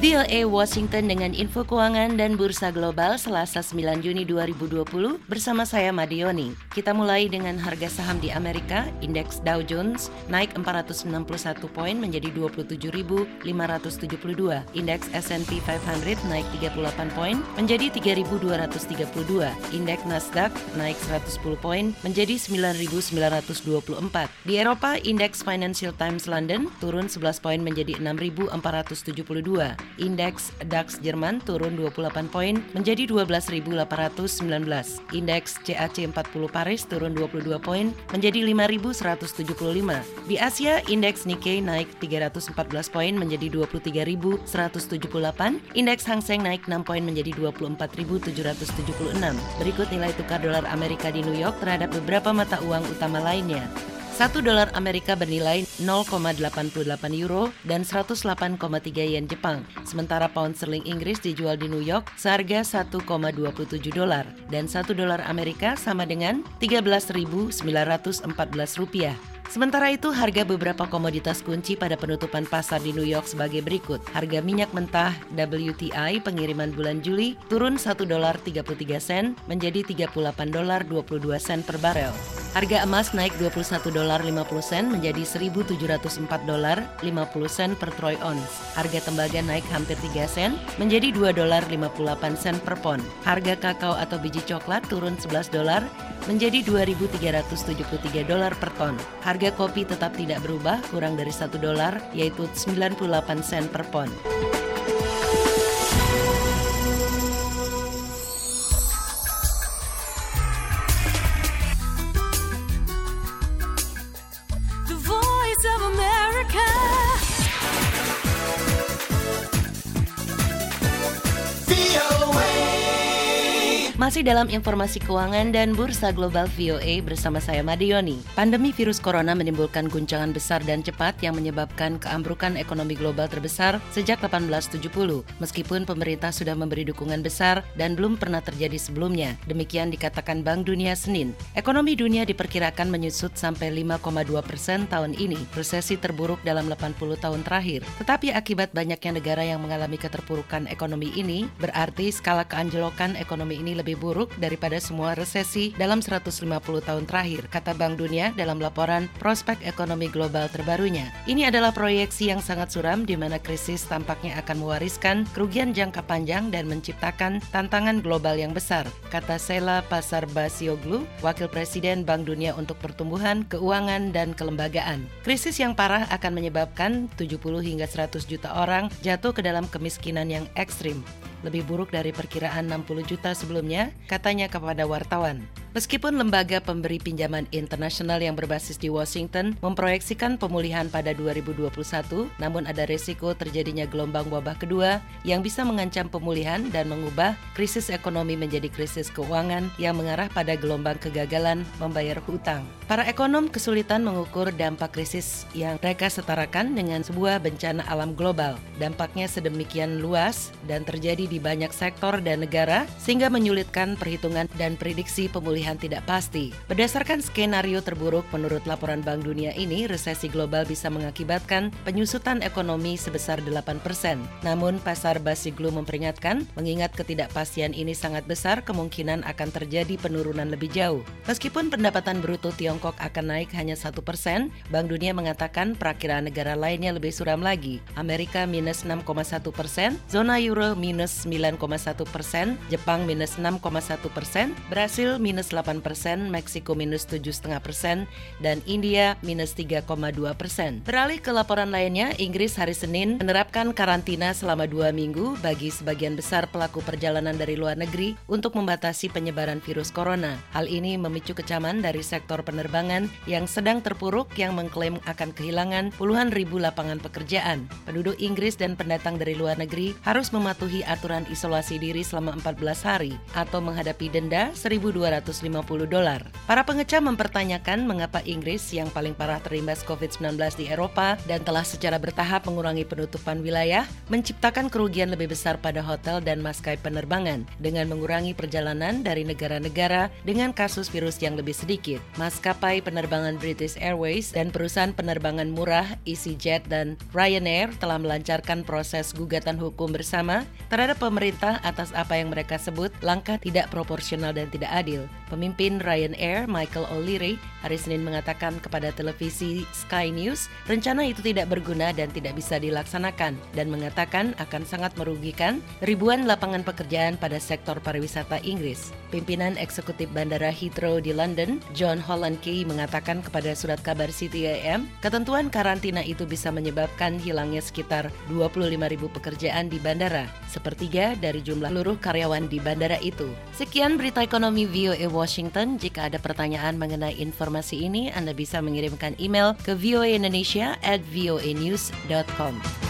VOA Washington dengan info keuangan dan bursa global Selasa 9 Juni 2020 bersama saya Madioni. Kita mulai dengan harga saham di Amerika, indeks Dow Jones naik 461 poin menjadi 27.572. Indeks S&P 500 naik 38 poin menjadi 3.232. Indeks Nasdaq naik 110 poin menjadi 9.924. Di Eropa, indeks Financial Times London turun 11 poin menjadi 6.472. Indeks DAX Jerman turun 28 poin menjadi 12.819. Indeks CAC 40 Paris turun 22 poin menjadi 5.175. Di Asia, indeks Nikkei naik 314 poin menjadi 23.178. Indeks Hang Seng naik 6 poin menjadi 24.776. Berikut nilai tukar dolar Amerika di New York terhadap beberapa mata uang utama lainnya. 1 dolar Amerika bernilai 0,88 euro dan 108,3 yen Jepang. Sementara pound sterling Inggris dijual di New York seharga 1,27 dolar dan 1 dolar Amerika sama dengan 13.914 rupiah. Sementara itu, harga beberapa komoditas kunci pada penutupan pasar di New York sebagai berikut. Harga minyak mentah WTI pengiriman bulan Juli turun 1 dolar 33 sen menjadi 38 dolar 22 sen per barel. Harga emas naik 21 dolar 50 sen menjadi 1.704 dolar 50 sen per troy ounce. Harga tembaga naik hampir 3 sen menjadi 2 dolar 58 sen per pon. Harga kakao atau biji coklat turun 11 dolar menjadi 2.373 dolar per ton. Harga kopi tetap tidak berubah, kurang dari 1 dolar, yaitu 98 sen per pon. Masih dalam informasi keuangan dan bursa global VOA bersama saya Madioni. Pandemi virus corona menimbulkan guncangan besar dan cepat yang menyebabkan keambrukan ekonomi global terbesar sejak 1870. Meskipun pemerintah sudah memberi dukungan besar dan belum pernah terjadi sebelumnya. Demikian dikatakan Bank Dunia Senin. Ekonomi dunia diperkirakan menyusut sampai 5,2 persen tahun ini, resesi terburuk dalam 80 tahun terakhir. Tetapi akibat banyaknya negara yang mengalami keterpurukan ekonomi ini, berarti skala keanjlokan ekonomi ini lebih buruk daripada semua resesi dalam 150 tahun terakhir, kata Bank Dunia dalam laporan Prospek Ekonomi Global terbarunya. Ini adalah proyeksi yang sangat suram di mana krisis tampaknya akan mewariskan kerugian jangka panjang dan menciptakan tantangan global yang besar, kata Sela Pasar Basioglu, Wakil Presiden Bank Dunia untuk Pertumbuhan, Keuangan, dan Kelembagaan. Krisis yang parah akan menyebabkan 70 hingga 100 juta orang jatuh ke dalam kemiskinan yang ekstrim lebih buruk dari perkiraan 60 juta sebelumnya, katanya kepada wartawan. Meskipun lembaga pemberi pinjaman internasional yang berbasis di Washington memproyeksikan pemulihan pada 2021, namun ada resiko terjadinya gelombang wabah kedua yang bisa mengancam pemulihan dan mengubah krisis ekonomi menjadi krisis keuangan yang mengarah pada gelombang kegagalan membayar hutang. Para ekonom kesulitan mengukur dampak krisis yang mereka setarakan dengan sebuah bencana alam global. Dampaknya sedemikian luas dan terjadi di banyak sektor dan negara sehingga menyulitkan perhitungan dan prediksi pemulihan pemulihan tidak pasti. Berdasarkan skenario terburuk menurut laporan Bank Dunia ini, resesi global bisa mengakibatkan penyusutan ekonomi sebesar 8%. Namun, pasar Basiglu memperingatkan, mengingat ketidakpastian ini sangat besar, kemungkinan akan terjadi penurunan lebih jauh. Meskipun pendapatan bruto Tiongkok akan naik hanya 1%, Bank Dunia mengatakan perakiraan negara lainnya lebih suram lagi. Amerika minus 6,1 persen, zona euro minus 9,1 persen, Jepang minus 6,1 persen, Brasil minus 8 persen, Meksiko minus 7,5 persen, dan India minus 3,2 persen. Beralih ke laporan lainnya, Inggris hari Senin menerapkan karantina selama dua minggu bagi sebagian besar pelaku perjalanan dari luar negeri untuk membatasi penyebaran virus corona. Hal ini memicu kecaman dari sektor penerbangan yang sedang terpuruk yang mengklaim akan kehilangan puluhan ribu lapangan pekerjaan. Penduduk Inggris dan pendatang dari luar negeri harus mematuhi aturan isolasi diri selama 14 hari atau menghadapi denda 1.200 dolar. Para pengecam mempertanyakan mengapa Inggris yang paling parah terimbas COVID-19 di Eropa dan telah secara bertahap mengurangi penutupan wilayah, menciptakan kerugian lebih besar pada hotel dan maskapai penerbangan dengan mengurangi perjalanan dari negara-negara dengan kasus virus yang lebih sedikit. Maskapai penerbangan British Airways dan perusahaan penerbangan murah EasyJet dan Ryanair telah melancarkan proses gugatan hukum bersama terhadap pemerintah atas apa yang mereka sebut langkah tidak proporsional dan tidak adil. Pemimpin Ryanair, Michael O'Leary, hari Senin mengatakan kepada televisi Sky News, rencana itu tidak berguna dan tidak bisa dilaksanakan dan mengatakan akan sangat merugikan ribuan lapangan pekerjaan pada sektor pariwisata Inggris. Pimpinan eksekutif Bandara Heathrow di London, John Holland Key mengatakan kepada surat kabar City AM, ketentuan karantina itu bisa menyebabkan hilangnya sekitar 25 ribu pekerjaan di bandara, sepertiga dari jumlah seluruh karyawan di bandara itu. Sekian berita ekonomi VOA Washington. Jika ada pertanyaan mengenai informasi ini, Anda bisa mengirimkan email ke voaindonesia at voanews.com.